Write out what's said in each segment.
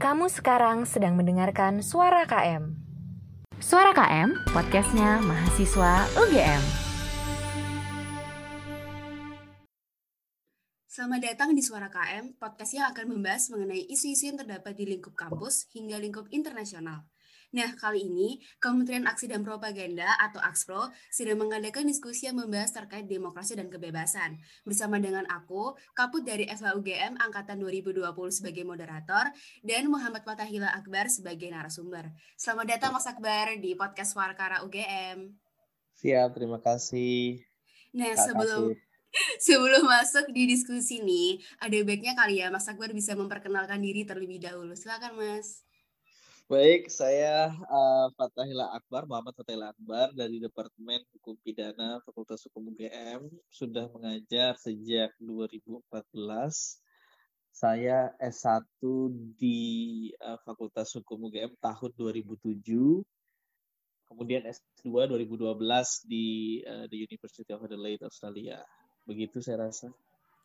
Kamu sekarang sedang mendengarkan Suara KM. Suara KM, podcastnya mahasiswa UGM. Selamat datang di Suara KM, podcast yang akan membahas mengenai isu-isu yang terdapat di lingkup kampus hingga lingkup internasional. Nah, kali ini Kementerian Aksi dan Propaganda atau AKSPRO sedang mengadakan diskusi yang membahas terkait demokrasi dan kebebasan. Bersama dengan aku, Kaput dari FHUGM Angkatan 2020 sebagai moderator, dan Muhammad Fatahila Akbar sebagai narasumber. Selamat datang Mas Akbar di podcast Warkara UGM. Siap, terima kasih. Nah, Kak sebelum kasih. Sebelum masuk di diskusi nih, ada baiknya kali ya Mas Akbar bisa memperkenalkan diri terlebih dahulu. Silakan Mas. Baik, saya uh, Fatahila Akbar, Muhammad Fatahila Akbar dari Departemen Hukum Pidana Fakultas Hukum UGM, sudah mengajar sejak 2014. Saya S1 di uh, Fakultas Hukum UGM tahun 2007. Kemudian S2 2012 di uh, the University of Adelaide, Australia. Begitu saya rasa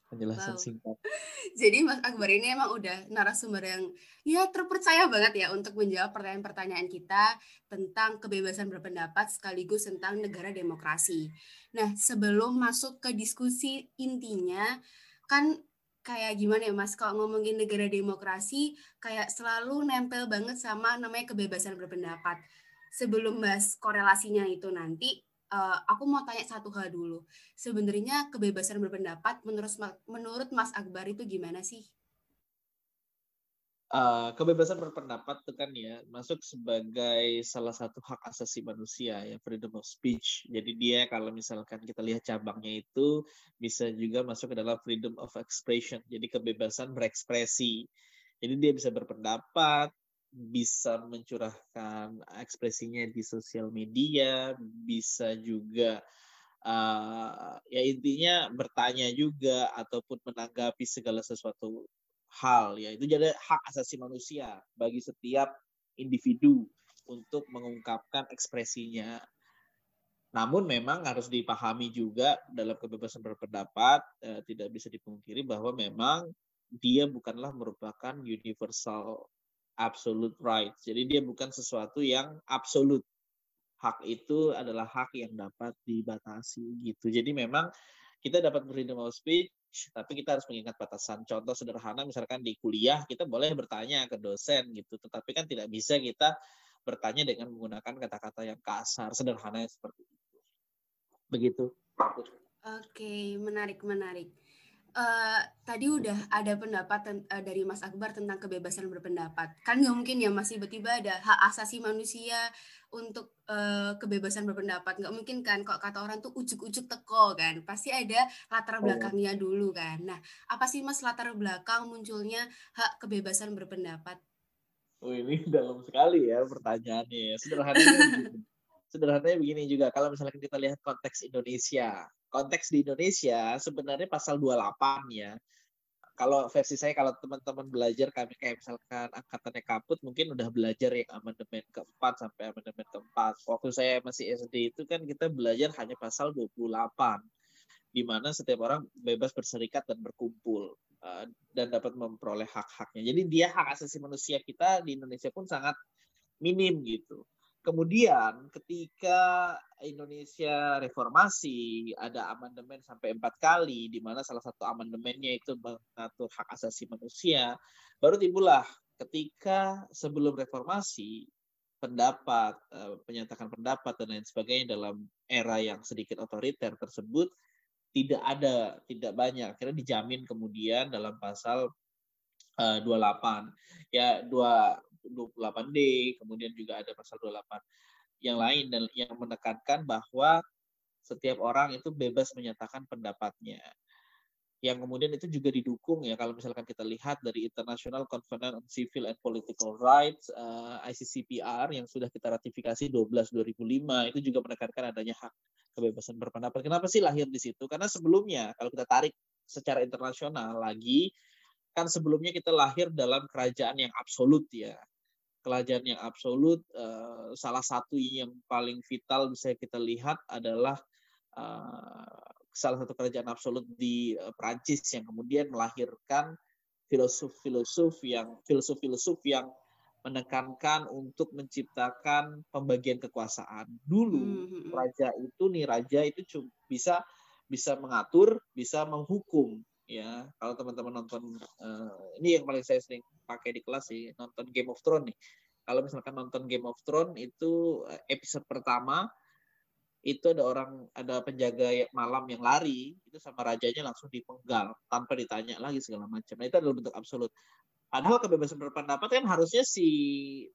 penjelasan wow. singkat. Jadi Mas Akbar ini emang udah narasumber yang ya terpercaya banget ya untuk menjawab pertanyaan-pertanyaan kita tentang kebebasan berpendapat sekaligus tentang negara demokrasi. Nah, sebelum masuk ke diskusi intinya kan kayak gimana ya Mas kalau ngomongin negara demokrasi kayak selalu nempel banget sama namanya kebebasan berpendapat. Sebelum bahas korelasinya itu nanti uh, aku mau tanya satu hal dulu. Sebenarnya kebebasan berpendapat menurut menurut Mas Akbar itu gimana sih? Uh, kebebasan berpendapat itu kan ya masuk sebagai salah satu hak asasi manusia ya freedom of speech. Jadi dia kalau misalkan kita lihat cabangnya itu bisa juga masuk ke dalam freedom of expression. Jadi kebebasan berekspresi. Jadi dia bisa berpendapat, bisa mencurahkan ekspresinya di sosial media, bisa juga uh, ya intinya bertanya juga ataupun menanggapi segala sesuatu hal ya itu jadi hak asasi manusia bagi setiap individu untuk mengungkapkan ekspresinya. Namun memang harus dipahami juga dalam kebebasan berpendapat eh, tidak bisa dipungkiri bahwa memang dia bukanlah merupakan universal absolute rights. Jadi dia bukan sesuatu yang absolut. Hak itu adalah hak yang dapat dibatasi gitu. Jadi memang kita dapat freedom of speech, tapi kita harus mengingat batasan. Contoh sederhana misalkan di kuliah kita boleh bertanya ke dosen gitu, tetapi kan tidak bisa kita bertanya dengan menggunakan kata-kata yang kasar, sederhana seperti itu. Begitu. Oke, menarik menarik uh, tadi udah ada pendapat uh, dari Mas Akbar tentang kebebasan berpendapat. Kan nggak mungkin ya masih tiba-tiba ada hak asasi manusia untuk uh, kebebasan berpendapat. Nggak mungkin kan kok kata orang tuh ujuk-ujuk teko kan. Pasti ada latar belakangnya dulu kan. Nah, apa sih Mas latar belakang munculnya hak kebebasan berpendapat? Oh ini dalam sekali ya pertanyaannya. Sederhananya sederhananya begini juga. Kalau misalnya kita lihat konteks Indonesia, konteks di Indonesia sebenarnya pasal 28 ya. Kalau versi saya kalau teman-teman belajar kami kayak misalkan angkatannya kaput mungkin udah belajar yang amandemen keempat sampai amandemen keempat. Waktu saya masih SD itu kan kita belajar hanya pasal 28 di mana setiap orang bebas berserikat dan berkumpul uh, dan dapat memperoleh hak-haknya. Jadi dia hak asasi manusia kita di Indonesia pun sangat minim gitu. Kemudian ketika Indonesia reformasi ada amandemen sampai empat kali, di mana salah satu amandemennya itu mengatur hak asasi manusia, baru timbullah ketika sebelum reformasi pendapat, eh, penyatakan pendapat dan lain sebagainya dalam era yang sedikit otoriter tersebut tidak ada, tidak banyak. Akhirnya dijamin kemudian dalam pasal 28. Eh, ya, dua 28D, kemudian juga ada pasal 28 yang lain dan yang menekankan bahwa setiap orang itu bebas menyatakan pendapatnya. Yang kemudian itu juga didukung ya kalau misalkan kita lihat dari International Covenant on Civil and Political Rights uh, eh, ICCPR yang sudah kita ratifikasi 12 2005 itu juga menekankan adanya hak kebebasan berpendapat. Kenapa sih lahir di situ? Karena sebelumnya kalau kita tarik secara internasional lagi kan sebelumnya kita lahir dalam kerajaan yang absolut ya kerajaan yang absolut uh, salah satu yang paling vital bisa kita lihat adalah uh, salah satu kerajaan absolut di uh, Prancis yang kemudian melahirkan filosof-filosof yang filosof-filosof yang menekankan untuk menciptakan pembagian kekuasaan. Dulu Hmm, hmm, hmm. raja itu nih raja itu bisa bisa mengatur, bisa menghukum ya. Kalau teman-teman nonton eh, ini yang paling saya sering pakai di kelas sih, nonton Game of Thrones nih. Kalau misalkan nonton Game of Thrones itu eh, episode pertama itu ada orang ada penjaga ya- malam yang lari itu sama rajanya langsung dipenggal tanpa ditanya lagi segala macam. Nah, itu adalah bentuk absolut. Padahal kebebasan berpendapat kan harusnya si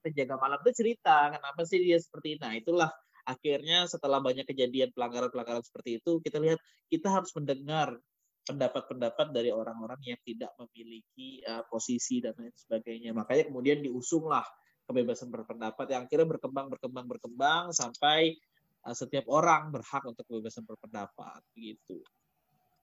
penjaga malam itu cerita kenapa sih dia seperti ini. Nah, itulah akhirnya setelah banyak kejadian pelanggaran-pelanggaran seperti itu, kita lihat kita harus mendengar pendapat-pendapat dari orang-orang yang tidak memiliki uh, posisi dan lain sebagainya. Makanya kemudian diusunglah kebebasan berpendapat yang akhirnya berkembang, berkembang, berkembang sampai uh, setiap orang berhak untuk kebebasan berpendapat gitu.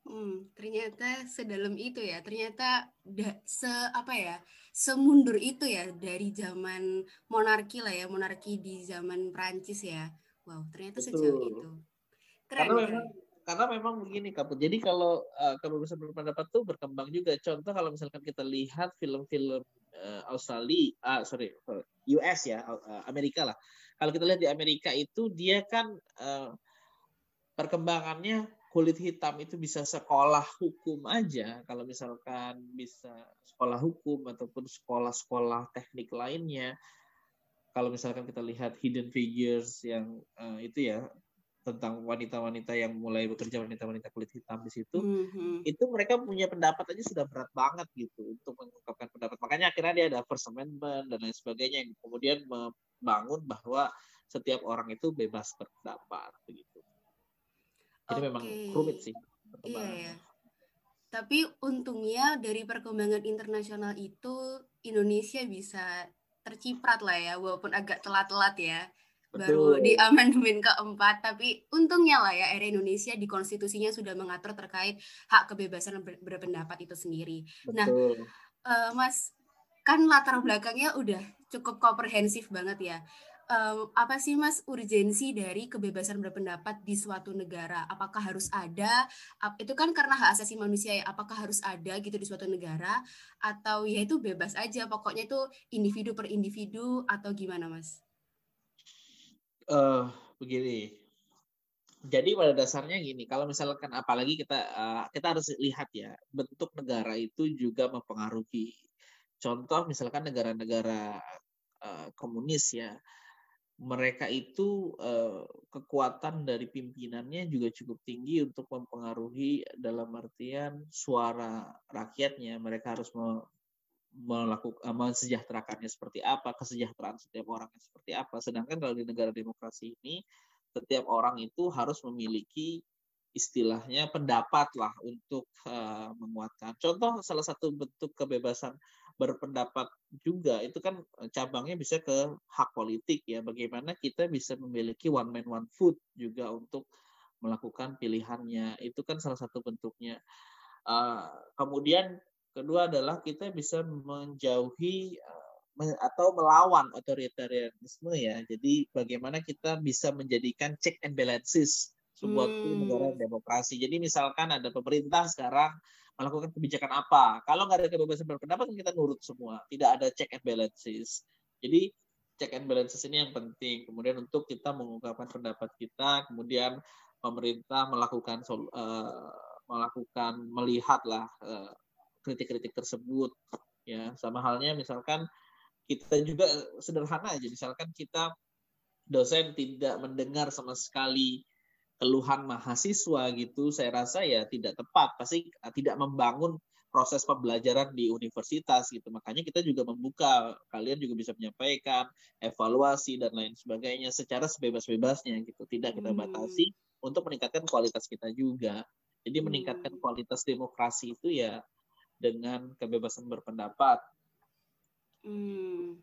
Hmm, ternyata sedalam itu ya. Ternyata da- se apa ya? Semundur itu ya dari zaman monarki lah ya, monarki di zaman Prancis ya. Wow, ternyata sejauh itu. Keren, Karena keren. Karena memang begini kaput. Jadi kalau uh, kebebasan berpendapat tuh berkembang juga. Contoh kalau misalkan kita lihat film-film uh, Australia, ah sorry, sorry, US ya, uh, Amerika lah. Kalau kita lihat di Amerika itu dia kan uh, perkembangannya kulit hitam itu bisa sekolah hukum aja. Kalau misalkan bisa sekolah hukum ataupun sekolah-sekolah teknik lainnya. Kalau misalkan kita lihat hidden figures yang uh, itu ya tentang wanita-wanita yang mulai bekerja wanita-wanita kulit hitam di situ Mhm. itu mereka punya pendapat aja sudah berat banget gitu untuk mengungkapkan pendapat makanya akhirnya dia ada first amendment dan lain sebagainya yang kemudian membangun bahwa setiap orang itu bebas berpendapat begitu jadi memang Oke. rumit sih Iya, perkembangannya. ya. Tapi untungnya dari perkembangan internasional itu Indonesia bisa terciprat lah ya, walaupun agak telat-telat ya. Baru Betul. di amandemen keempat, tapi untungnya lah ya era Indonesia di konstitusinya sudah mengatur terkait hak kebebasan ber- berpendapat itu sendiri. Nah, betul Eh, Mas, kan latar belakangnya udah cukup komprehensif banget ya. Em, apa sih Mas urgensi dari kebebasan berpendapat di suatu negara? Apakah harus ada? Itu kan karena hak asasi manusia ya. Apakah harus ada gitu di suatu negara? Atau ya itu bebas aja, pokoknya itu individu per individu atau gimana Mas? Eh begini. Jadi pada dasarnya gini kalau misalkan apalagi kita eh, kita harus lihat ya bentuk negara itu juga mempengaruhi. Contoh misalkan negara-negara eh, komunis ya mereka itu eh, kekuatan dari pimpinannya juga cukup tinggi untuk mempengaruhi dalam artian suara rakyatnya. Mereka harus melakukan mensejahterakannya seperti apa kesejahteraan setiap orangnya seperti apa. Sedangkan kalau di negara demokrasi ini setiap orang itu harus memiliki istilahnya pendapat lah untuk eh, menguatkan. Contoh salah satu bentuk kebebasan berpendapat juga itu kan cabangnya bisa ke hak politik ya. Bagaimana kita bisa memiliki one man one vote juga untuk melakukan pilihannya. Itu kan salah satu bentuknya. Eh, kemudian kedua adalah kita bisa menjauhi eh, atau melawan otoritarianisme ya jadi bagaimana kita bisa menjadikan check and balances sebuah Hmm. negara demokrasi jadi misalkan ada pemerintah sekarang melakukan kebijakan apa. Kalau nggak ada kebebasan berpendapat kan kita nurut semua. Tidak ada check and balances. Jadi check and balances ini yang penting. Kemudian untuk kita mengungkapkan pendapat kita, kemudian pemerintah melakukan eh, melakukan melihatlah eh, kritik-kritik tersebut ya sama halnya misalkan kita juga sederhana aja misalkan kita dosen tidak mendengar sama sekali keluhan mahasiswa gitu, saya rasa ya tidak tepat. Pasti uh, tidak membangun proses pembelajaran di universitas gitu. Makanya kita juga membuka, kalian juga bisa menyampaikan evaluasi dan lain sebagainya secara sebebas-bebasnya gitu. Tidak kita Hmm. batasi untuk meningkatkan kualitas kita juga. Jadi meningkatkan Hmm. kualitas demokrasi itu ya dengan kebebasan berpendapat. Hmm.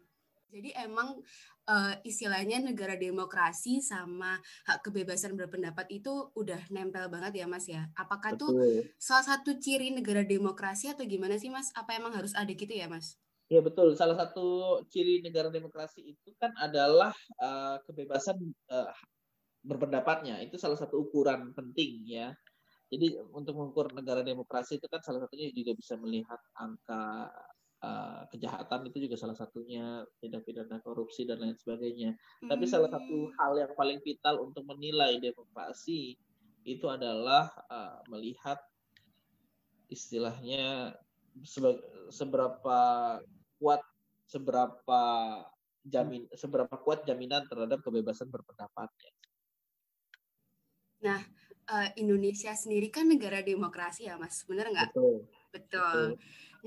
Jadi emang eh, istilahnya negara demokrasi sama hak kebebasan berpendapat itu udah nempel banget ya Mas ya. Apakah tuh Betul. salah satu ciri negara demokrasi atau gimana sih Mas? Apa emang harus ada gitu ya Mas? Ya betul. Salah satu ciri negara demokrasi itu kan adalah uh, kebebasan uh, berpendapatnya. Itu salah satu ukuran penting ya. Jadi untuk mengukur negara demokrasi itu kan salah satunya juga bisa melihat angka uh, kejahatan itu juga salah satunya tindak pidana korupsi dan lain sebagainya. Hmm. Tapi salah satu hal yang paling vital untuk menilai demokrasi itu adalah uh, melihat istilahnya seberapa kuat seberapa jamin seberapa kuat jaminan terhadap kebebasan berpendapatnya. Nah, uh, Indonesia sendiri kan negara demokrasi ya, Mas. Benar nggak? Betul. Betul.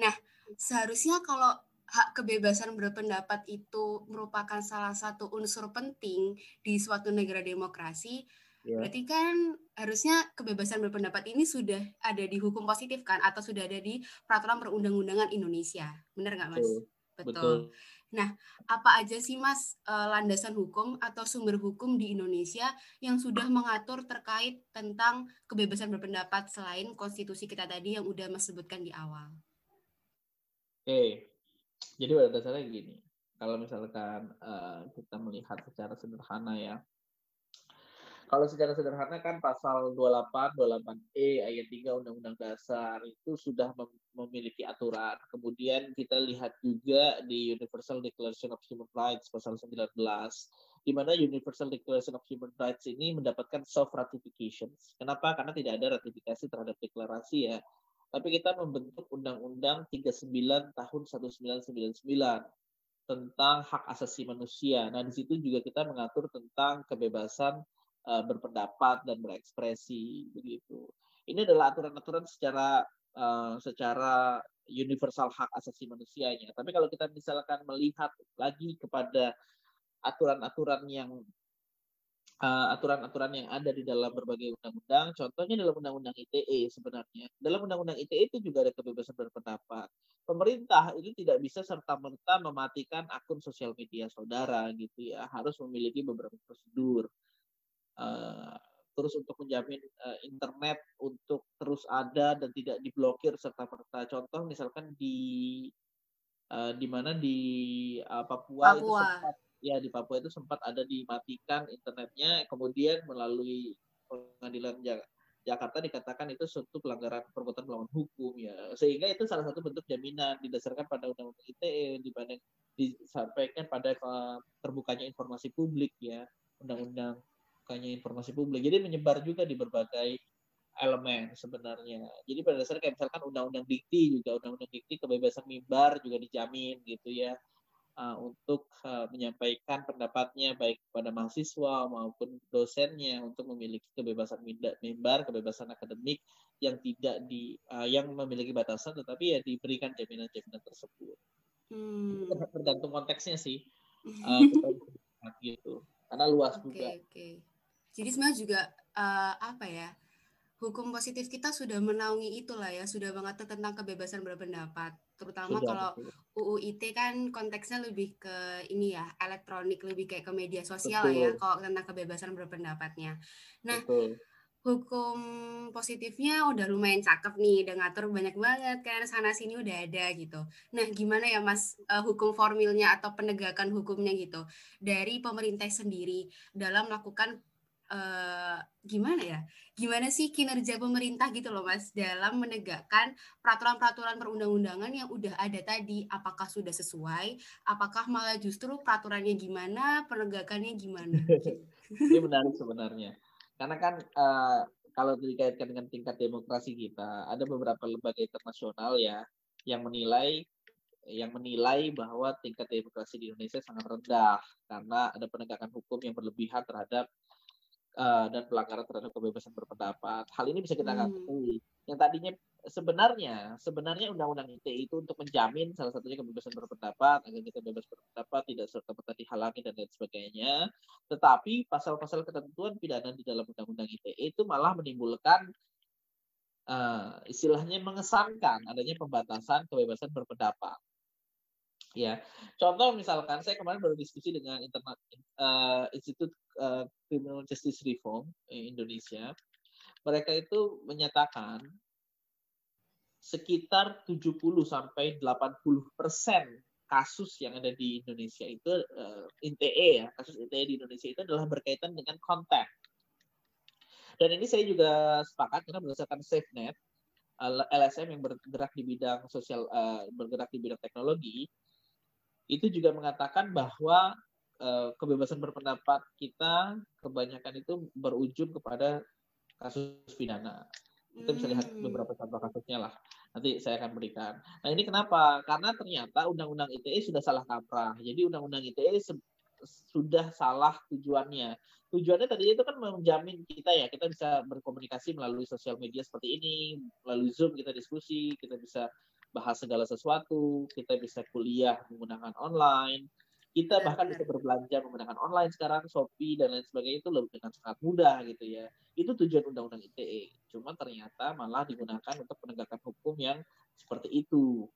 Nah, seharusnya kalau hak kebebasan berpendapat itu merupakan salah satu unsur penting di suatu negara demokrasi, ya. berarti kan harusnya kebebasan berpendapat ini sudah ada di hukum positif kan, atau sudah ada di peraturan perundang-undangan Indonesia. Benar nggak, Mas? Betul. Betul. Betul. Nah, apa aja sih Mas eh, landasan hukum atau sumber hukum di Indonesia yang sudah mengatur terkait tentang kebebasan berpendapat selain konstitusi kita tadi yang udah Mas sebutkan di awal? Oke, jadi pada dasarnya gini, kalau misalkan uh, kita melihat secara sederhana ya, kalau secara sederhana kan pasal 28, 28E ayat 3 Undang-Undang Dasar itu sudah memiliki aturan. Kemudian kita lihat juga di Universal Declaration of Human Rights pasal 19 di mana Universal Declaration of Human Rights ini mendapatkan soft ratification. Kenapa? Karena tidak ada ratifikasi terhadap deklarasi ya. Tapi kita membentuk Undang-Undang 39 tahun 1999 tentang hak asasi manusia. Nah, di situ juga kita mengatur tentang kebebasan uh, berpendapat dan berekspresi begitu. Ini adalah aturan-aturan secara uh, secara universal hak asasi manusianya. Tapi kalau kita misalkan melihat lagi kepada aturan-aturan yang aturan-aturan uh, yang ada di dalam berbagai undang-undang, contohnya dalam undang-undang ITE sebenarnya. Dalam undang-undang ITE itu juga ada kebebasan berpendapat. Pemerintah itu tidak bisa serta-merta mematikan akun sosial media saudara gitu ya, harus memiliki beberapa prosedur. Eh, terus untuk menjamin uh, internet untuk terus ada dan tidak diblokir serta merta. Contoh misalkan di uh, di mana di uh, Papua, Papua. itu sempat ya di Papua itu sempat ada dimatikan internetnya, kemudian melalui pengadilan Jakarta dikatakan itu suatu pelanggaran perbuatan melawan hukum ya. Sehingga itu salah satu bentuk jaminan didasarkan pada undang-undang ITE dibanding disampaikan pada terbukanya informasi publik ya. Undang-undang terbukanya informasi publik. Jadi menyebar juga di berbagai elemen sebenarnya. Jadi pada dasarnya kayak misalkan undang-undang dikti juga undang-undang dikti kebebasan mimbar juga dijamin gitu ya uh, untuk uh, menyampaikan pendapatnya baik kepada mahasiswa maupun dosennya untuk memiliki kebebasan mimbar, kebebasan akademik yang tidak di uh, yang memiliki batasan tetapi ya diberikan jaminan-jaminan tersebut. Hmm. Tergantung konteksnya sih. Uh, gitu. Karena luas okay, juga. Okay. Jadi sebenarnya juga uh, apa ya? Hukum positif kita sudah menaungi itulah ya, sudah mengatur tentang kebebasan berpendapat. Terutama sudah, kalau UU ITE kan konteksnya lebih ke ini ya, elektronik, lebih kayak ke media sosial betul. ya kalau tentang kebebasan berpendapatnya. Nah, betul hukum positifnya udah lumayan cakep nih, udah ngatur banyak banget kan sana sini udah ada gitu. Nah, gimana ya Mas uh, hukum formilnya atau penegakan hukumnya gitu dari pemerintah sendiri dalam melakukan uh, gimana ya? Gimana sih kinerja pemerintah gitu loh Mas dalam menegakkan peraturan-peraturan perundang-undangan yang udah ada tadi? Apakah sudah sesuai? Apakah malah justru peraturannya gimana, penegakannya gimana? Ini menarik sebenarnya. Karena kan uh, kalau dikaitkan dengan tingkat demokrasi kita, ada beberapa lembaga internasional ya yang menilai yang menilai bahwa tingkat demokrasi di Indonesia sangat rendah karena ada penegakan hukum yang berlebihan terhadap uh, dan pelanggaran terhadap kebebasan berpendapat. Hal ini bisa kita ketahui. Hmm. Yang tadinya sebenarnya sebenarnya undang-undang ITE itu untuk menjamin salah satunya kebebasan berpendapat agar kita bebas berpendapat tidak serta merta dihalangi dan lain sebagainya. Tetapi pasal-pasal ketentuan pidana di dalam undang-undang ITE itu malah menimbulkan uh, istilahnya mengesankan adanya pembatasan kebebasan berpendapat ya. Contoh misalkan saya kemarin baru diskusi dengan internet uh, Institut uh, Criminal Justice Reform Indonesia. Mereka itu menyatakan sekitar 70 sampai 80 persen kasus yang ada di Indonesia itu uh, ITE ya kasus ITE di Indonesia itu adalah berkaitan dengan konten Dan ini saya juga sepakat karena berdasarkan SafeNet, LSM yang bergerak di bidang sosial, uh, bergerak di bidang teknologi, itu juga mengatakan bahwa uh, kebebasan berpendapat kita kebanyakan itu berujung kepada kasus pidana. Kita bisa lihat hmm. beberapa contoh kasusnya lah. Nanti saya akan berikan. Nah ini kenapa? Karena ternyata Undang-Undang ITE sudah salah kaprah. Jadi Undang-Undang ITE sudah salah tujuannya. Tujuannya tadi itu kan menjamin kita ya, kita bisa berkomunikasi melalui sosial media seperti ini, melalui Zoom kita diskusi, kita bisa bahas segala sesuatu, kita bisa kuliah menggunakan online, kita bahkan bisa berbelanja menggunakan online sekarang, Shopee dan lain sebagainya itu lebih dengan sangat mudah gitu ya. Itu tujuan Undang-Undang ITE. Cuma ternyata malah digunakan untuk penegakan hukum yang seperti itu,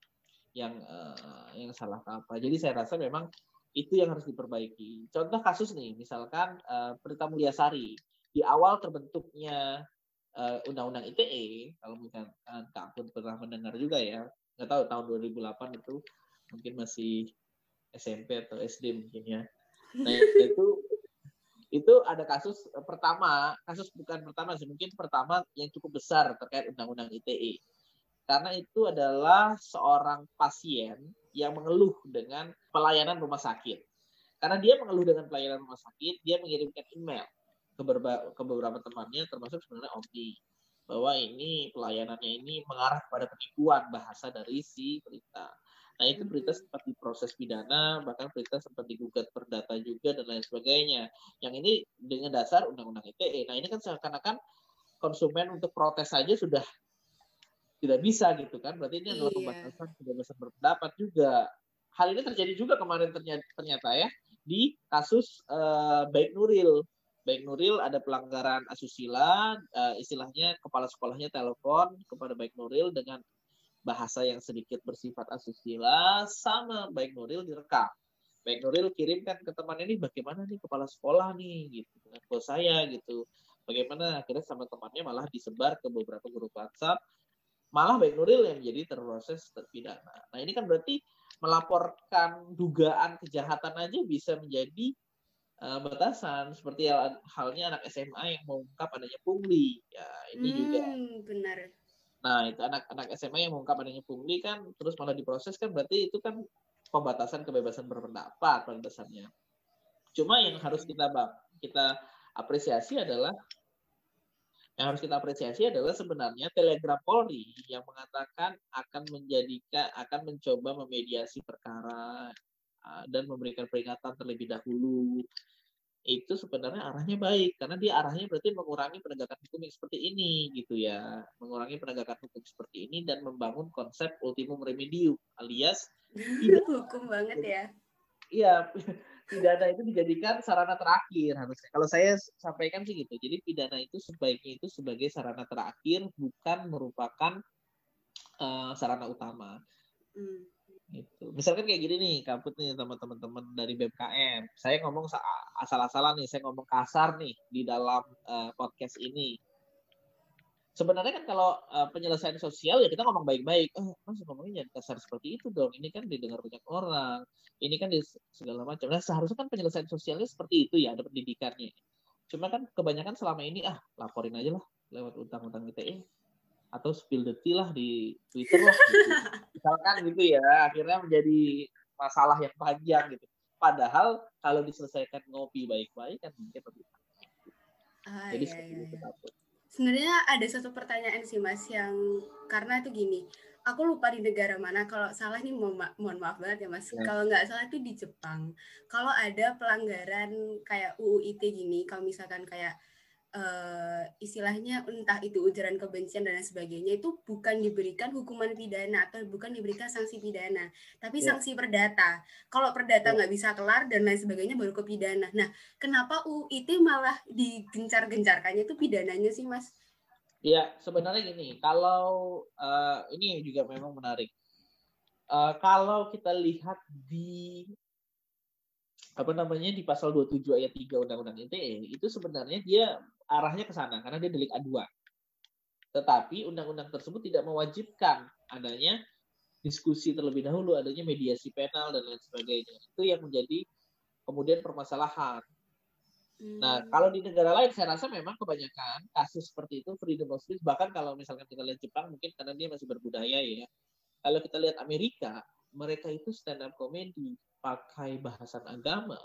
yang uh, yang salah apa. Jadi saya rasa memang itu yang harus diperbaiki. Contoh kasus nih, misalkan uh, Prita Mulyasari di awal terbentuknya uh, Undang-Undang ITE, kalau mungkin uh, Kak Ampun pernah mendengar juga ya, nggak tahu tahun 2008 itu mungkin masih SMP atau SD mungkin ya. Nah itu itu ada kasus pertama, kasus bukan pertama sih, mungkin pertama yang cukup besar terkait Undang-Undang ITE. Karena itu adalah seorang pasien yang mengeluh dengan pelayanan rumah sakit. Karena dia mengeluh dengan pelayanan rumah sakit, dia mengirimkan email ke, beberapa, ke beberapa temannya, termasuk sebenarnya Omni, bahwa ini pelayanannya ini mengarah kepada penipuan bahasa dari si berita. Nah itu berita sempat diproses pidana, bahkan berita sempat digugat perdata juga dan lain sebagainya. Yang ini dengan dasar Undang-Undang ITE. Nah ini kan seakan-akan konsumen untuk protes saja sudah tidak bisa gitu kan berarti ini adalah iya. pembatasan kebebasan berpendapat juga hal ini terjadi juga kemarin ternyata, ternyata ya di kasus uh, Baik Nuril Baik Nuril ada pelanggaran asusila uh, istilahnya kepala sekolahnya telepon kepada Baik Nuril dengan bahasa yang sedikit bersifat asusila sama Baik Nuril direkam. Baik Nuril kirimkan ke teman ini bagaimana nih kepala sekolah nih? Gitu dengan bos saya gitu. Bagaimana? Akhirnya sama temannya malah disebar ke beberapa grup WhatsApp. Malah Baik Nuril yang menjadi terproses terpidana. Nah ini kan berarti melaporkan dugaan kejahatan aja bisa menjadi uh, batasan seperti halnya anak SMA yang mengungkap adanya pungli. Ya ini hmm, juga. Benar. Nah itu anak-anak SMA yang mengungkap adanya pungli kan terus malah diproses kan berarti itu kan pembatasan kebebasan berpendapat pada dasarnya. Cuma yang harus kita kita apresiasi adalah yang harus kita apresiasi adalah sebenarnya Telegram Polri yang mengatakan akan menjadikan akan mencoba memediasi perkara dan memberikan peringatan terlebih dahulu itu sebenarnya arahnya baik karena dia arahnya berarti mengurangi penegakan hukum yang seperti ini gitu ya mengurangi penegakan hukum seperti ini dan membangun konsep ultimum remedium alias tidak hukum banget ya iya pidana itu dijadikan sarana terakhir harusnya. Kalau saya sampaikan sih gitu. Jadi pidana itu sebaiknya itu sebagai sarana terakhir bukan merupakan uh, sarana utama. Hmm. Gitu. Misalkan kayak gini nih, kamput nih sama teman-teman dari BMKM. Saya ngomong asal-asalan nih, saya ngomong kasar nih di dalam uh, podcast ini sebenarnya kan kalau uh, penyelesaian sosial ya kita ngomong baik-baik. Oh, mas ngomongnya jangan kasar seperti itu dong. Ini kan didengar banyak orang. Ini kan di segala macam. Nah, seharusnya kan penyelesaian sosialnya seperti itu ya, ada pendidikannya. Cuma kan kebanyakan selama ini ah laporin aja lah lewat utang-utang ITE atau spill the tea lah di Twitter lah gitu. Misalkan gitu ya, akhirnya menjadi masalah yang panjang gitu. Padahal kalau diselesaikan ngopi baik-baik kan mungkin lebih Ah, Jadi iya, iya, itu iya. Sebenarnya ada satu pertanyaan sih Mas yang karena itu gini, aku lupa di negara mana kalau salah nih mohon, ma mohon maaf banget ya Mas. Ya. Kalau nggak salah itu di Jepang. Kalau ada pelanggaran kayak UU ITE gini, kalau misalkan kayak uh, istilahnya entah itu ujaran kebencian dan lain sebagainya itu bukan diberikan hukuman pidana atau bukan diberikan sanksi pidana, tapi yeah. sanksi perdata. Kalau perdata ya. nggak yeah. bisa kelar dan lain sebagainya baru ke pidana. Nah, kenapa UIT malah digencar-gencarkannya itu pidananya sih, Mas? Iya, sebenarnya gini, kalau uh, ini juga memang menarik. Uh, kalau kita lihat di apa namanya di pasal 27 ayat 3 Undang-Undang ITE itu sebenarnya dia arahnya ke sana karena dia delik aduan. Tetapi undang-undang tersebut tidak mewajibkan adanya diskusi terlebih dahulu, adanya mediasi penal dan lain sebagainya. Itu yang menjadi kemudian permasalahan. Nah, kalau di negara lain saya rasa memang kebanyakan kasus seperti itu freedom of speech bahkan kalau misalkan kita lihat Jepang mungkin karena dia masih berbudaya ya. Kalau kita lihat Amerika, mereka itu stand up comedy pakai bahasan agama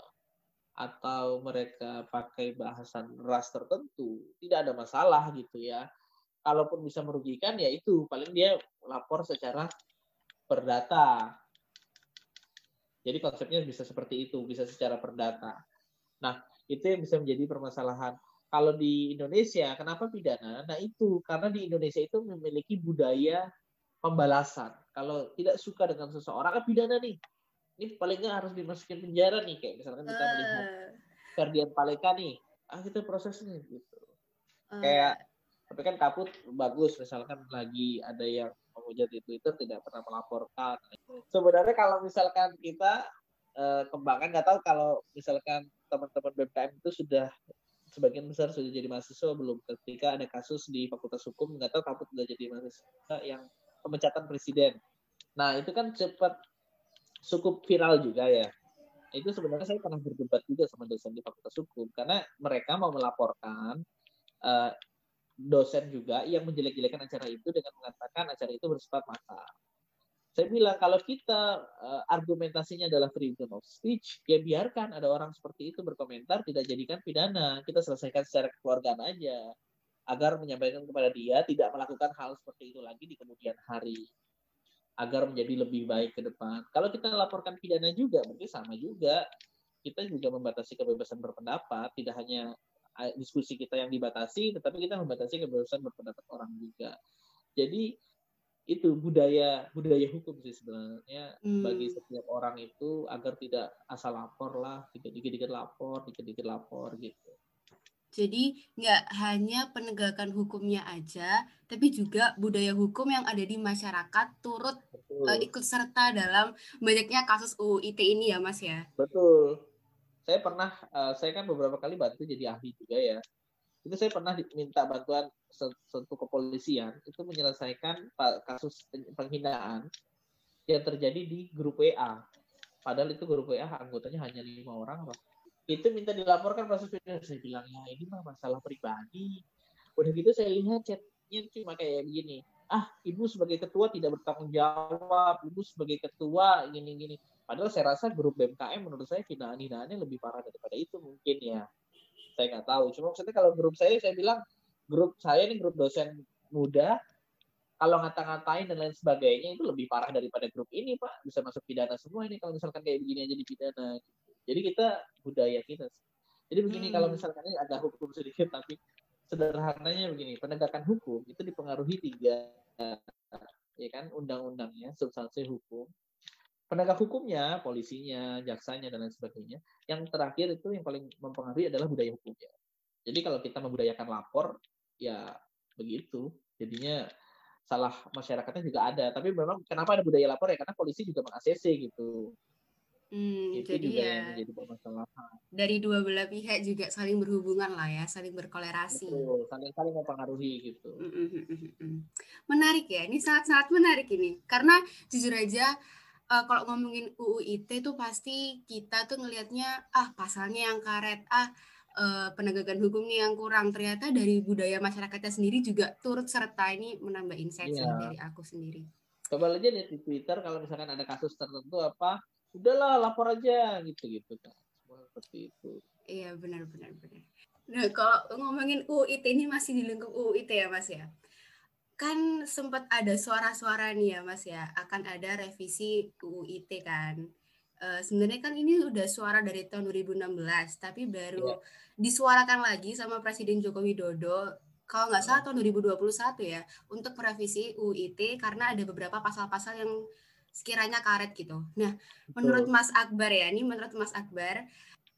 atau mereka pakai bahasan ras tertentu, tidak ada masalah gitu ya. Kalaupun bisa merugikan ya itu paling dia lapor secara perdata. Jadi konsepnya bisa seperti itu, bisa secara perdata. Nah, itu yang bisa menjadi permasalahan. Kalau di Indonesia, kenapa pidana? Nah itu karena di Indonesia itu memiliki budaya pembalasan. Kalau tidak suka dengan seseorang, kan pidana nih. Ini paling nggak harus dimasukin penjara nih, kayak misalkan kita melihat eh. Ferdian Paleka nih, ah kita proses nih gitu. Uh. Kayak tapi kan kaput bagus misalkan lagi ada yang menghujat di Twitter tidak pernah melaporkan. Sebenarnya kalau misalkan kita uh, kembangkan nggak tahu kalau misalkan teman-teman BPM itu sudah sebagian besar sudah jadi mahasiswa belum ketika ada kasus di Fakultas Hukum nggak tahu kamu sudah jadi mahasiswa yang pemecatan presiden. Nah itu kan cepat cukup viral juga ya. Itu sebenarnya saya pernah berdebat juga sama dosen di Fakultas Hukum karena mereka mau melaporkan uh, dosen juga yang menjelek-jelekan acara itu dengan mengatakan acara itu bersifat makar. Saya bilang kalau kita uh, argumentasinya adalah freedom of speech, ya biarkan ada orang seperti itu berkomentar, tidak jadikan pidana. Kita selesaikan secara kekeluargaan aja agar menyampaikan kepada dia tidak melakukan hal seperti itu lagi di kemudian hari agar menjadi lebih baik ke depan. Kalau kita laporkan pidana juga, berarti sama juga. Kita juga membatasi kebebasan berpendapat, tidak hanya diskusi kita yang dibatasi, tetapi kita membatasi kebebasan berpendapat orang juga. Jadi itu budaya budaya hukum sih sebenarnya hmm. bagi setiap orang itu agar tidak asal lapor lah dikit-dikit lapor dikit-dikit lapor gitu jadi nggak hanya penegakan hukumnya aja tapi juga budaya hukum yang ada di masyarakat turut uh, ikut serta dalam banyaknya kasus UU ITE ini ya mas ya betul saya pernah uh, saya kan beberapa kali bantu jadi ahli juga ya itu saya pernah diminta bantuan satu kepolisian itu menyelesaikan kasus penghinaan yang terjadi di grup WA. Padahal itu grup WA anggotanya hanya lima orang loh. Itu minta dilaporkan proses video. Saya bilang ya ini mah masalah pribadi. Udah gitu saya lihat chatnya cuma kayak begini. Ah, ibu sebagai ketua tidak bertanggung jawab. Ibu sebagai ketua gini-gini. Padahal saya rasa grup BMKM menurut saya hinaan-hinaannya lebih parah daripada itu mungkin ya saya nggak tahu cuma maksudnya kalau grup saya saya bilang grup saya ini grup dosen muda kalau ngata-ngatain dan lain sebagainya itu lebih parah daripada grup ini pak bisa masuk pidana semua ini kalau misalkan kayak begini aja dipidana gitu. Jadi kita budaya kita jadi begini hmm. kalau misalkan ini ada hukum sedikit tapi sederhananya begini penegakan hukum itu dipengaruhi tiga ya kan undang-undangnya substansi hukum penegak hukumnya, polisinya, jaksanya dan lain sebagainya. Yang terakhir itu yang paling mempengaruhi adalah budaya hukumnya. Jadi kalau kita membudayakan lapor, ya begitu. Jadinya salah masyarakatnya juga ada. Tapi memang kenapa ada budaya lapor ya? Karena polisi juga meng gitu. Hmm, itu jadi juga ya, yang menjadi permasalahan. Dari dua belah pihak juga saling berhubungan lah ya, saling berkolerasi. Betul, saling saling mempengaruhi gitu. Menarik ya, ini sangat-sangat menarik ini. Karena jujur aja uh, kalau ngomongin UU ITE tuh pasti kita tuh ngelihatnya ah pasalnya yang karet, ah uh, penegakan hukumnya yang kurang. Ternyata dari budaya masyarakatnya sendiri juga turut serta ini menambah insight yeah. dari aku sendiri. Coba aja lihat di Twitter kalau misalkan ada kasus tertentu apa, udahlah lapor aja gitu-gitu kan. Seperti itu. Iya benar benar benar. Nah kalau ngomongin UU ITE ini masih di lingkup UU ITE ya Mas ya kan sempat ada suara-suara nih ya Mas ya akan ada revisi UU ITE kan. Uh, sebenarnya kan ini udah suara dari tahun 2016 tapi baru yeah. disuarakan lagi sama Presiden Joko Widodo kalau nggak salah tahun 2021 ya untuk merevisi UU ITE karena ada beberapa pasal-pasal yang sekiranya karet gitu. Nah, Betul. menurut Mas Akbar ya, ini menurut Mas Akbar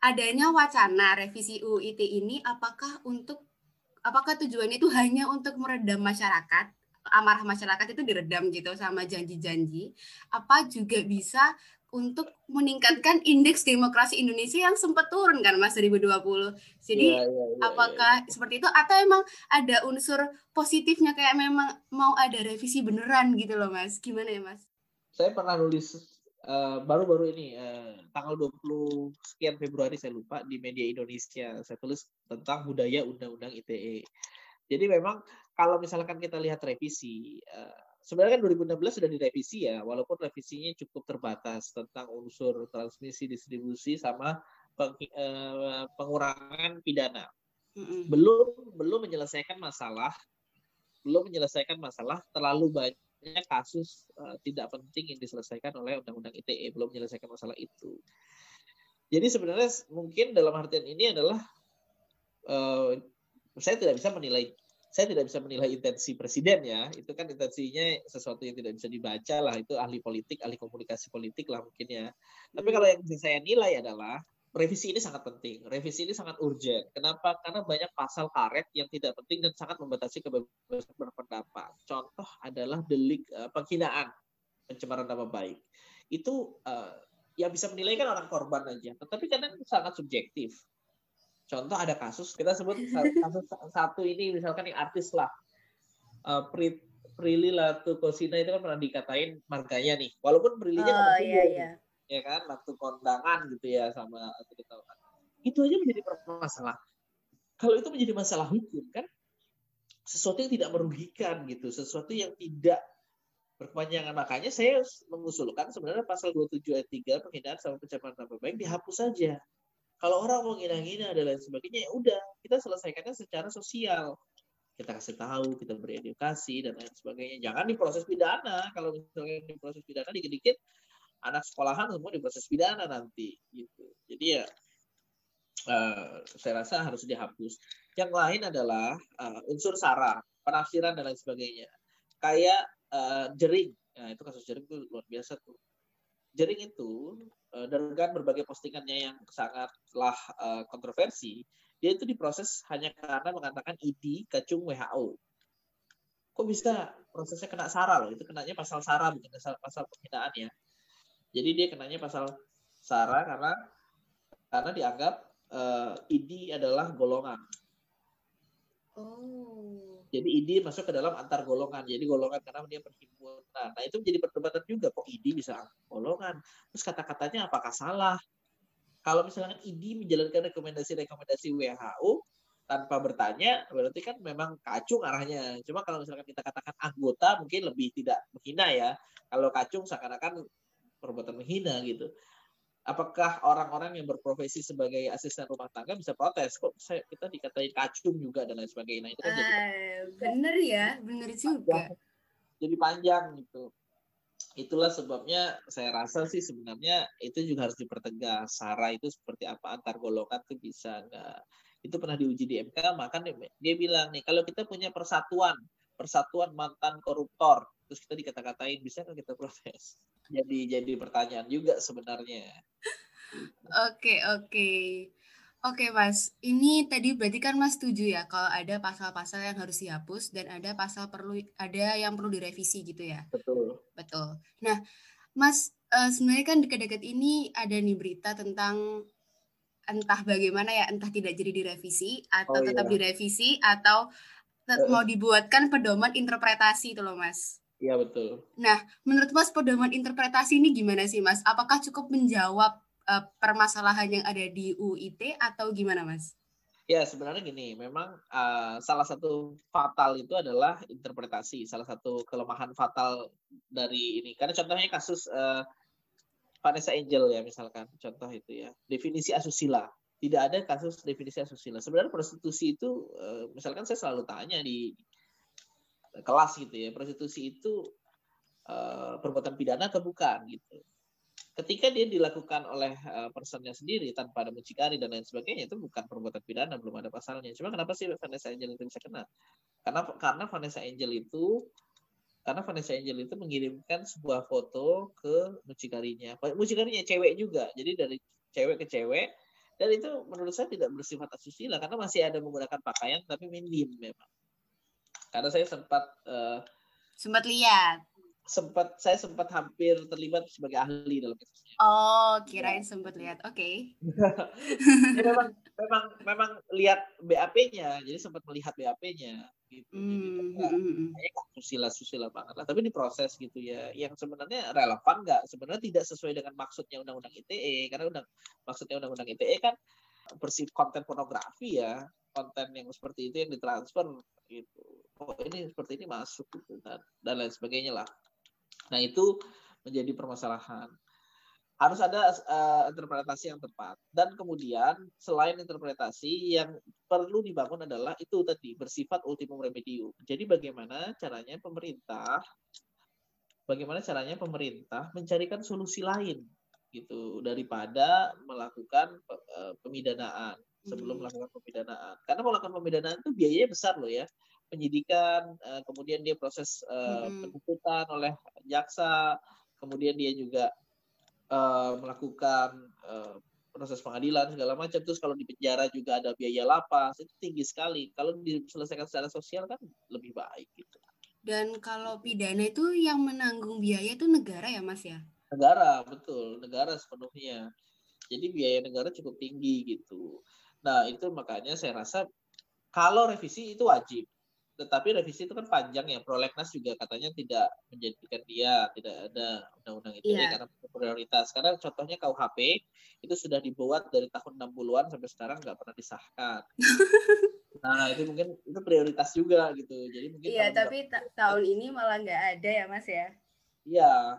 adanya wacana revisi UU ITE ini apakah untuk apakah tujuannya itu hanya untuk meredam masyarakat amarah masyarakat itu diredam gitu sama janji-janji apa juga bisa untuk meningkatkan indeks demokrasi Indonesia yang sempat turun kan Mas 2020. Jadi ya, ya, ya, apakah ya, ya. seperti itu atau emang ada unsur positifnya kayak memang mau ada revisi beneran gitu loh Mas? Gimana ya Mas? Saya pernah nulis baru-baru uh, ini uh, tanggal 20 sekian Februari saya lupa di media Indonesia saya tulis tentang budaya undang-undang ITE. Jadi memang kalau misalkan kita lihat revisi uh, sebenarnya kan 2016 sudah direvisi ya walaupun revisinya cukup terbatas tentang unsur transmisi distribusi sama peng, uh, pengurangan pidana. Belum belum menyelesaikan masalah belum menyelesaikan masalah terlalu banyak kasus uh, tidak penting yang diselesaikan oleh Undang-Undang ITE belum menyelesaikan masalah itu. Jadi sebenarnya mungkin dalam artian ini adalah uh, saya tidak bisa menilai saya tidak bisa menilai intensi presiden ya. Itu kan intensinya sesuatu yang tidak bisa dibaca lah. Itu ahli politik ahli komunikasi politik lah mungkin ya. Tapi kalau yang bisa saya nilai adalah revisi ini sangat penting. Revisi ini sangat urgent. Kenapa? Karena banyak pasal karet yang tidak penting dan sangat membatasi kebebasan berpendapat. Contoh adalah delik uh, penghinaan, pencemaran nama baik. Itu uh, yang bisa menilai kan orang korban aja, tetapi kadang sangat subjektif. Contoh ada kasus kita sebut kasus satu ini misalkan yang artis lah, uh, Prilly Latukosina itu kan pernah dikatain marganya nih, walaupun Prilly-nya oh, iya, iya ya kan waktu kondangan gitu ya sama kan itu aja menjadi masalah kalau itu menjadi masalah hukum kan sesuatu yang tidak merugikan gitu sesuatu yang tidak berkepanjangan. Makanya saya mengusulkan sebenarnya pasal 27 ayat 3 penghinaan sama pencemaran nama baik dihapus saja. Kalau orang mau ngina-ngina dan lain sebagainya ya udah kita selesaikannya secara sosial. Kita kasih tahu kita beri edukasi dan lain sebagainya. Jangan diproses pidana. Kalau misalnya diproses pidana dikit-dikit anak sekolahan semua diproses pidana nanti gitu. Jadi ya uh, saya rasa harus dihapus. Yang lain adalah uh, unsur sara, penafsiran dan lain sebagainya. Kayak uh, jering. Nah, itu kasus jering itu luar biasa tuh. Jering itu uh, dengan berbagai postingannya yang sangatlah uh, kontroversi, dia itu diproses hanya karena mengatakan ID kacung WHO. Kok bisa prosesnya kena sara loh? Itu kenanya pasal sara bukan pasal pasal penghinaan ya. Jadi dia kenanya pasal SARA karena karena dianggap uh, ID adalah golongan. Oh. Jadi ID masuk ke dalam antar golongan. Jadi golongan karena dia perhimpunan. Nah itu menjadi perdebatan juga kok ID bisa golongan. Terus kata-katanya apakah salah? Kalau misalnya ID menjalankan rekomendasi-rekomendasi WHO tanpa bertanya, berarti kan memang kacung arahnya. Cuma kalau misalkan kita katakan anggota mungkin lebih tidak menghina ya. Kalau kacung seakan-akan perbuatan menghina gitu. Apakah orang-orang yang berprofesi sebagai asisten rumah tangga bisa protes? Kok saya, kita dikatain kacung juga dan lain sebagainya. Nah, itu kan uh, jadi ah, bener ya, bener juga. Jadi panjang gitu. Itulah sebabnya saya rasa sih sebenarnya itu juga harus dipertegas. Sara itu seperti apa antar golongan itu bisa nggak? Itu pernah diuji di MK, maka dia bilang nih kalau kita punya persatuan, persatuan mantan koruptor, terus kita dikata-katain, bisa kan kita protes? Jadi jadi pertanyaan juga sebenarnya. Oke oke oke mas, ini tadi berarti kan mas setuju ya kalau ada pasal-pasal yang harus dihapus dan ada pasal perlu ada yang perlu direvisi gitu ya. Betul. Betul. Nah mas uh, sebenarnya kan dekat-dekat ini ada nih berita tentang entah bagaimana ya entah tidak jadi direvisi atau oh, tetap iya. direvisi atau mau dibuatkan pedoman interpretasi itu loh mas. Iya betul. Nah, menurut Mas pedoman interpretasi ini gimana sih Mas? Apakah cukup menjawab uh, permasalahan yang ada di UIT atau gimana Mas? Ya sebenarnya gini, memang uh, salah satu fatal itu adalah interpretasi. Salah satu kelemahan fatal dari ini. Karena contohnya kasus uh, Vanessa Angel ya misalkan, contoh itu ya. Definisi asusila. Tidak ada kasus definisi asusila. Sebenarnya prostitusi itu, uh, misalkan saya selalu tanya di kelas gitu ya. Prostitusi itu uh, perbuatan pidana atau bukan gitu. Ketika dia dilakukan oleh uh, personnya sendiri tanpa ada mucikari dan lain sebagainya itu bukan perbuatan pidana belum ada pasalnya. Cuma kenapa sih Vanessa Angel itu bisa kena? Karena karena Vanessa Angel itu karena Vanessa Angel itu mengirimkan sebuah foto ke mucikarinya. Mucikarinya cewek juga. Jadi dari cewek ke cewek dan itu menurut saya tidak bersifat asusila karena masih ada menggunakan pakaian tapi minim memang karena saya sempat uh, sempat lihat sempat saya sempat hampir terlibat sebagai ahli dalam kasusnya. Oh, kirain sempat lihat. Oke. Okay. memang memang memang lihat BAP-nya, jadi sempat melihat BAP-nya. gitu. Hmm. Jadi hmm, hmm. susila-susila banget lah. Tapi diproses gitu ya. Yang sebenarnya relevan nggak? Sebenarnya tidak sesuai dengan maksudnya undang-undang ITE karena undang maksudnya undang-undang ITE kan bersih konten pornografi ya konten yang seperti itu yang ditransfer gitu. Oh ini seperti ini masuk gitu dan, dan lain sebagainya lah. Nah itu menjadi permasalahan. Harus ada uh, interpretasi yang tepat. Dan kemudian selain interpretasi yang perlu dibangun adalah itu tadi bersifat ultimum remedium. Jadi bagaimana caranya pemerintah bagaimana caranya pemerintah mencarikan solusi lain gitu daripada melakukan uh, pemidanaan sebelum hmm. melakukan pemidanaan. Karena melakukan pemidanaan itu biayanya besar loh ya. Penyidikan uh, kemudian dia proses uh, hmm. penuntutan oleh jaksa kemudian dia juga melakukan proses pengadilan segala macam. Terus kalau di penjara juga ada biaya lapas itu tinggi sekali. Kalau diselesaikan secara sosial kan lebih baik gitu. Dan kalau pidana itu yang menanggung biaya itu negara ya mas ya negara betul. Negara sepenuhnya. Jadi biaya negara cukup tinggi gitu. Nah itu makanya saya rasa kalau revisi itu wajib. Tetapi revisi itu kan panjang ya. Prolegnas juga katanya tidak menjadikan dia tidak ada undang-undang itu. Yeah. karena prioritas. Karena contohnya KUHP itu sudah dibuat dari tahun 60-an sampai sekarang nggak pernah disahkan. Nah itu mungkin itu prioritas juga gitu. Jadi mungkin iya tapi ta tahun ini malah nggak ada ya mas ya? Iya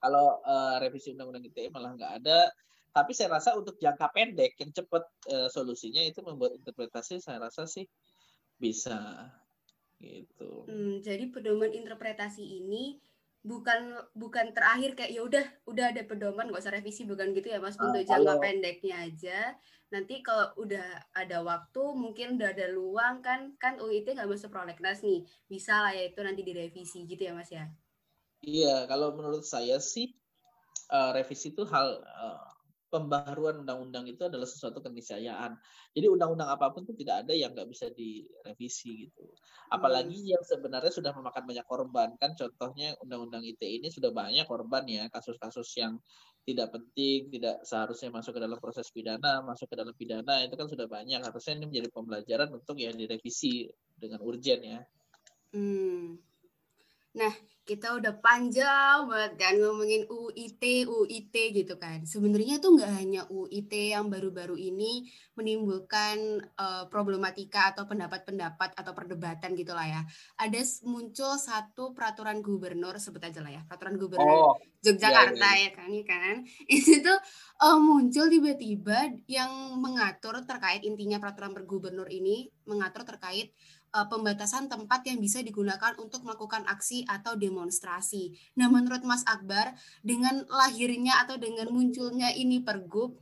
kalau uh, revisi undang-undang ITE malah nggak ada. Tapi saya rasa untuk jangka pendek yang cepat uh, solusinya itu membuat interpretasi saya rasa sih bisa. Gitu. Hmm, jadi pedoman interpretasi ini bukan bukan terakhir kayak ya udah udah ada pedoman nggak usah revisi bukan gitu ya mas? Uh, untuk jangka kalau, pendeknya aja. Nanti kalau udah ada waktu mungkin udah ada luang kan kan UIT nggak masuk prolegnas nih. Bisa lah ya itu nanti direvisi gitu ya mas ya iya kalau menurut saya sih uh, revisi itu hal uh, pembaharuan undang-undang itu adalah sesuatu keniscayaan. Jadi undang-undang apa pun itu tidak ada yang nggak bisa direvisi gitu. Apalagi hmm. yang sebenarnya sudah memakan banyak korban kan contohnya undang-undang ITE ini sudah banyak korban ya kasus-kasus yang tidak penting, tidak seharusnya masuk ke dalam proses pidana, masuk ke dalam pidana itu kan sudah banyak. Harusnya ini menjadi pembelajaran untuk ya direvisi dengan urgen ya. Hmm. Nah, kita udah panjang banget kan ngomongin UIT, UIT gitu kan. Sebenarnya tuh nggak hanya UIT yang baru-baru ini menimbulkan uh, problematika atau pendapat-pendapat atau perdebatan gitu lah ya. Ada muncul satu peraturan gubernur sebut aja lah ya, peraturan gubernur oh, Yogyakarta iya, iya. ya kan, ya kan. Itu tuh uh, muncul tiba-tiba yang mengatur terkait intinya peraturan bergubernur ini mengatur terkait uh, pembatasan tempat yang bisa digunakan untuk melakukan aksi atau demonstrasi. Nah, menurut Mas Akbar, dengan lahirnya atau dengan munculnya ini pergub,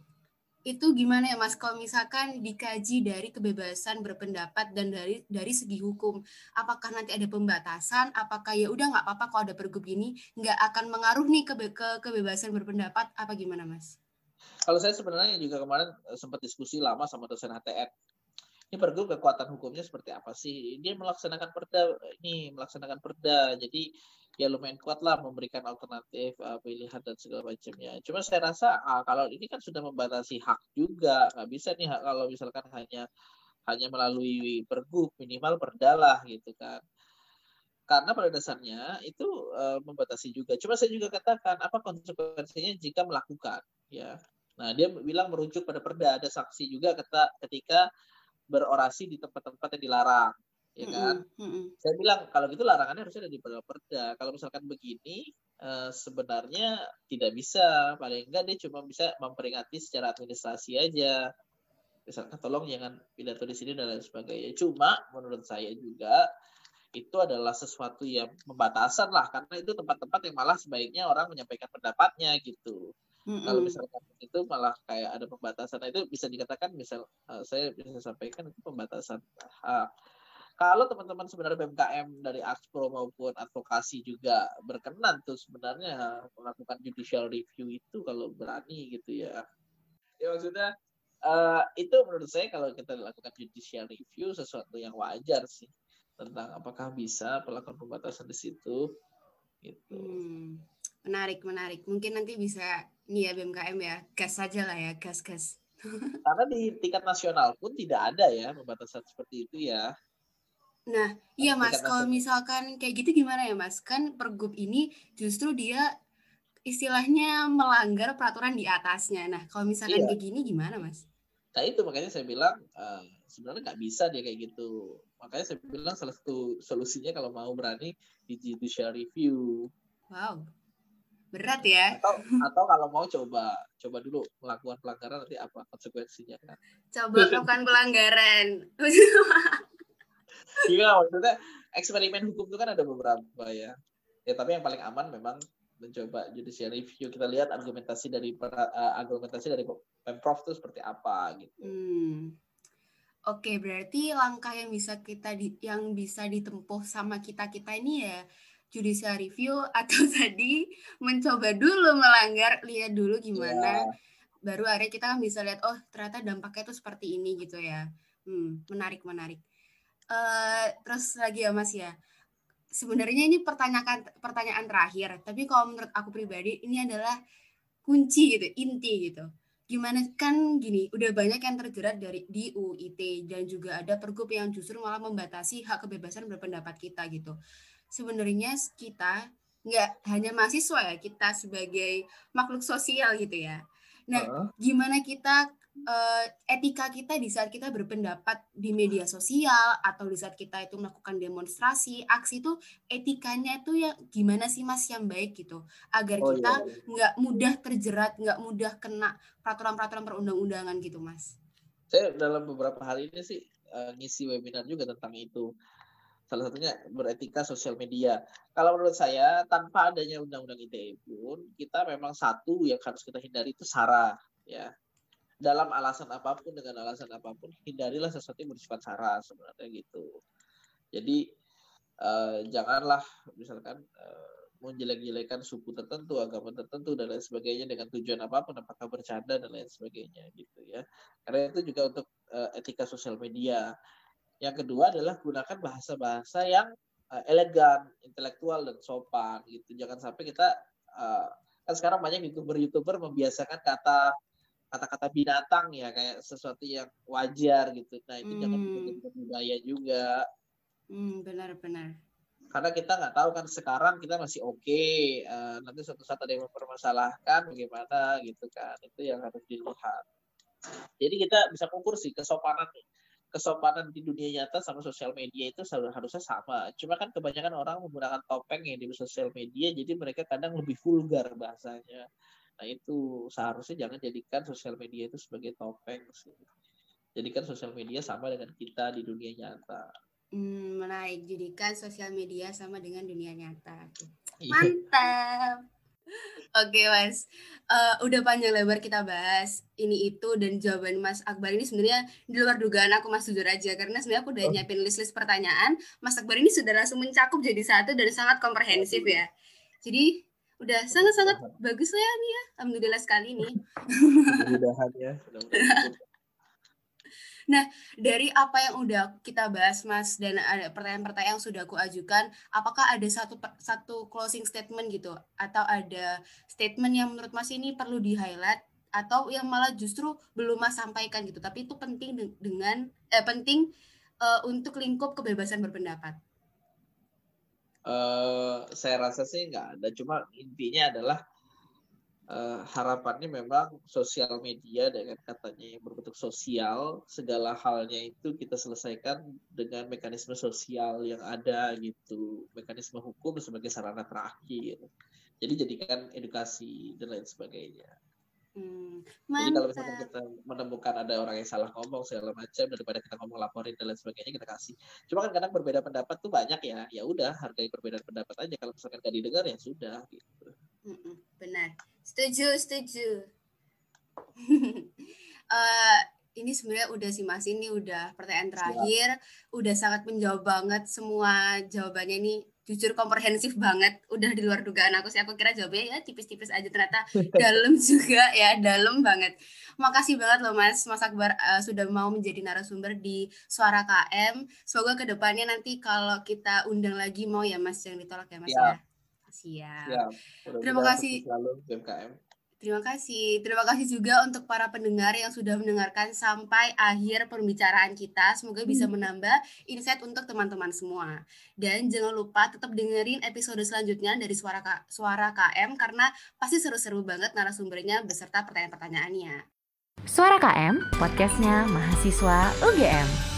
itu gimana ya Mas kalau misalkan dikaji dari kebebasan berpendapat dan dari dari segi hukum apakah nanti ada pembatasan apakah ya udah nggak apa-apa kalau ada pergub ini nggak akan mengaruh nih ke, ke kebebasan berpendapat apa gimana Mas? Kalau saya sebenarnya juga kemarin eh, sempat diskusi lama sama dosen HTN ini pergub kekuatan hukumnya seperti apa sih? Dia melaksanakan perda, ini melaksanakan perda, jadi ya lumayan kuat lah memberikan alternatif uh, pilihan dan segala macamnya. Cuma saya rasa uh, kalau ini kan sudah membatasi hak juga, nggak bisa nih kalau misalkan hanya hanya melalui pergub minimal perdalah gitu kan karena pada dasarnya itu uh, membatasi juga. Cuma saya juga katakan apa konsekuensinya jika melakukan, ya. Nah dia bilang merujuk pada perda. Ada saksi juga kata ketika berorasi di tempat-tempat yang dilarang ya kan? mm -hmm. saya bilang kalau gitu larangannya harusnya ada di perda. Kalau misalkan begini uh, sebenarnya tidak bisa. Paling enggak dia cuma bisa memperingati secara administrasi aja. Misalkan tolong jangan pidato di sini dan lain sebagainya. Cuma menurut saya juga itu adalah sesuatu yang pembatasan lah karena itu tempat-tempat yang malah sebaiknya orang menyampaikan pendapatnya gitu Mm-hmm. Kalau misalkan itu malah kayak ada pembatasan, nah, itu bisa dikatakan misal uh, saya bisa sampaikan itu pembatasan hak. Kalau teman-teman sebenarnya BMKM dari Axpro maupun advokasi juga berkenan tuh sebenarnya melakukan judicial review itu kalau berani gitu ya. Ya maksudnya uh, itu menurut saya kalau kita lakukan judicial review sesuatu yang wajar sih tentang apakah bisa melakukan pembatasan di situ gitu. Hmm, menarik menarik. Mungkin nanti bisa Iya BMKM ya, gas saja lah ya, gas-gas. Karena di tingkat nasional pun tidak ada ya pembatasan seperti itu ya. Nah, iya Mas, kalau misalkan kayak gitu gimana ya Mas? Kan pergub ini justru dia istilahnya melanggar peraturan di atasnya. Nah, kalau misalkan iya. kayak gini gimana Mas? Nah itu makanya saya bilang uh, sebenarnya nggak bisa dia kayak gitu. Makanya saya bilang salah satu solusinya kalau mau berani di judicial review. Wow, berat ya. Atau, atau kalau mau coba coba dulu melakukan pelanggaran nanti apa konsekuensinya kan? Coba melakukan pelanggaran. Iya maksudnya eksperimen hukum itu kan ada beberapa ya. Ya tapi yang paling aman memang mencoba judicial review. Kita lihat argumentasi dari uh, argumentasi dari pemprov itu seperti apa gitu. Hmm. Oke, berarti langkah yang bisa kita di, yang bisa ditempuh sama kita kita ini ya judicial review atau tadi mencoba dulu melanggar, lihat dulu gimana. Yeah. Baru akhirnya kita kan bisa lihat oh ternyata dampaknya itu seperti ini gitu ya. Hmm, menarik menarik. Uh, terus lagi ya Mas ya. Sebenarnya ini pertanyaan pertanyaan terakhir, tapi kalau menurut aku pribadi ini adalah kunci gitu, inti gitu. Gimana kan gini, udah banyak yang terjerat dari di UIT dan juga ada pergub yang justru malah membatasi hak kebebasan berpendapat kita gitu. Sebenarnya kita nggak hanya mahasiswa ya, kita sebagai makhluk sosial gitu ya. Nah, uh. gimana kita uh, etika kita di saat kita berpendapat di media sosial atau di saat kita itu melakukan demonstrasi, aksi itu etikanya itu ya gimana sih Mas yang baik gitu agar oh, kita iya, iya. nggak iya. mudah terjerat, nggak mudah kena peraturan-peraturan perundang-undangan gitu Mas. Saya dalam beberapa hari ini sih uh, ngisi webinar juga tentang itu. Salah satunya beretika sosial media. Kalau menurut saya tanpa adanya undang-undang ITE pun kita memang satu yang harus kita hindari itu sara ya. Dalam alasan apa pun dengan alasan apa pun hindarilah sesuatu yang bersifat sara sebenarnya gitu. Jadi uh, janganlah misalkan uh, menjelek-jelekan suku tertentu agama tertentu dan lain sebagainya dengan tujuan apa pun apakah bercanda dan lain sebagainya gitu ya. Karena itu juga untuk uh, etika sosial media yang kedua adalah gunakan bahasa-bahasa yang uh, elegan intelektual dan sopan gitu jangan sampai kita uh, kan sekarang banyak youtuber-youtuber membiasakan kata kata-kata binatang ya kayak sesuatu yang wajar gitu. Nah itu hmm. jangan menjadi budaya juga. Hmm, benar-benar. Karena kita nggak tahu kan sekarang kita masih oke, okay. uh, nanti suatu saat ada yang mempermasalahkan bagaimana gitu kan. Itu yang harus dilihat. Jadi kita bisa ukur sih kesopanan kesopanan di dunia nyata sama sosial media itu harusnya sama. Cuma kan kebanyakan orang menggunakan topeng yang di sosial media, jadi mereka kadang lebih vulgar bahasanya. Nah itu seharusnya jangan jadikan sosial media itu sebagai topeng sih. Jadikan sosial media sama dengan kita di dunia nyata. Hmm, menarik. Jadikan sosial media sama dengan dunia nyata. Iya. Mantap. Oke mas, uh, udah panjang lebar kita bahas ini itu dan jawaban Mas Akbar ini sebenarnya di luar dugaan aku Mas jujur aja karena sebenarnya aku udah oh. nyiapin list-list pertanyaan. Mas Akbar ini sudah langsung mencakup jadi satu dan sangat komprehensif ya. Jadi udah sangat-sangat bagus lah ya nih ya. Alhamdulillah sekali nih. Mudah-mudahan ya. Nah, dari apa yang udah kita bahas, Mas, dan ada pertanyaan-pertanyaan yang sudah aku ajukan, apakah ada satu satu closing statement gitu, atau ada statement yang menurut Mas ini perlu di-highlight, atau yang malah justru belum Mas sampaikan gitu, tapi itu penting dengan eh, penting uh, untuk lingkup kebebasan berpendapat? Uh, saya rasa sih nggak ada, cuma intinya adalah uh, harapannya memang sosial media dengan katanya yang berbentuk sosial, segala halnya itu kita selesaikan dengan mekanisme sosial yang ada gitu, mekanisme hukum sebagai sarana terakhir. Jadi jadikan edukasi dan lain sebagainya. Hmm, Jadi kalau misalnya kita menemukan ada orang yang salah ngomong segala macam daripada kita ngomong laporin dan lain sebagainya kita kasih. Cuma kan kadang berbeda pendapat tuh banyak ya. Ya udah hargai perbedaan pendapat aja. Kalau misalkan gak didengar ya sudah gitu. Benar. Setuju, setuju. uh, ini sebenarnya udah sih Mas. Ini udah pertanyaan terakhir, Siap. udah sangat menjawab banget semua jawabannya. Ini jujur komprehensif banget. Udah di luar dugaan aku sih. Aku kira jawabnya ya tipis-tipis aja. Ternyata dalam juga ya dalam banget. Makasih banget loh mas. Mas Akbar uh, sudah mau menjadi narasumber di suara KM semoga ke depannya nanti kalau kita undang lagi mau ya mas yang ditolak ya mas ya siap, siap. terima kasih selalu BMKM Terima kasih. Terima kasih juga untuk para pendengar yang sudah mendengarkan sampai akhir pembicaraan kita. Semoga bisa hmm. menambah insight untuk teman-teman semua. Dan jangan lupa tetap dengerin episode selanjutnya dari Suara K Suara KM karena pasti seru-seru banget narasumbernya beserta pertanyaan-pertanyaannya. Suara KM, podcastnya mahasiswa UGM.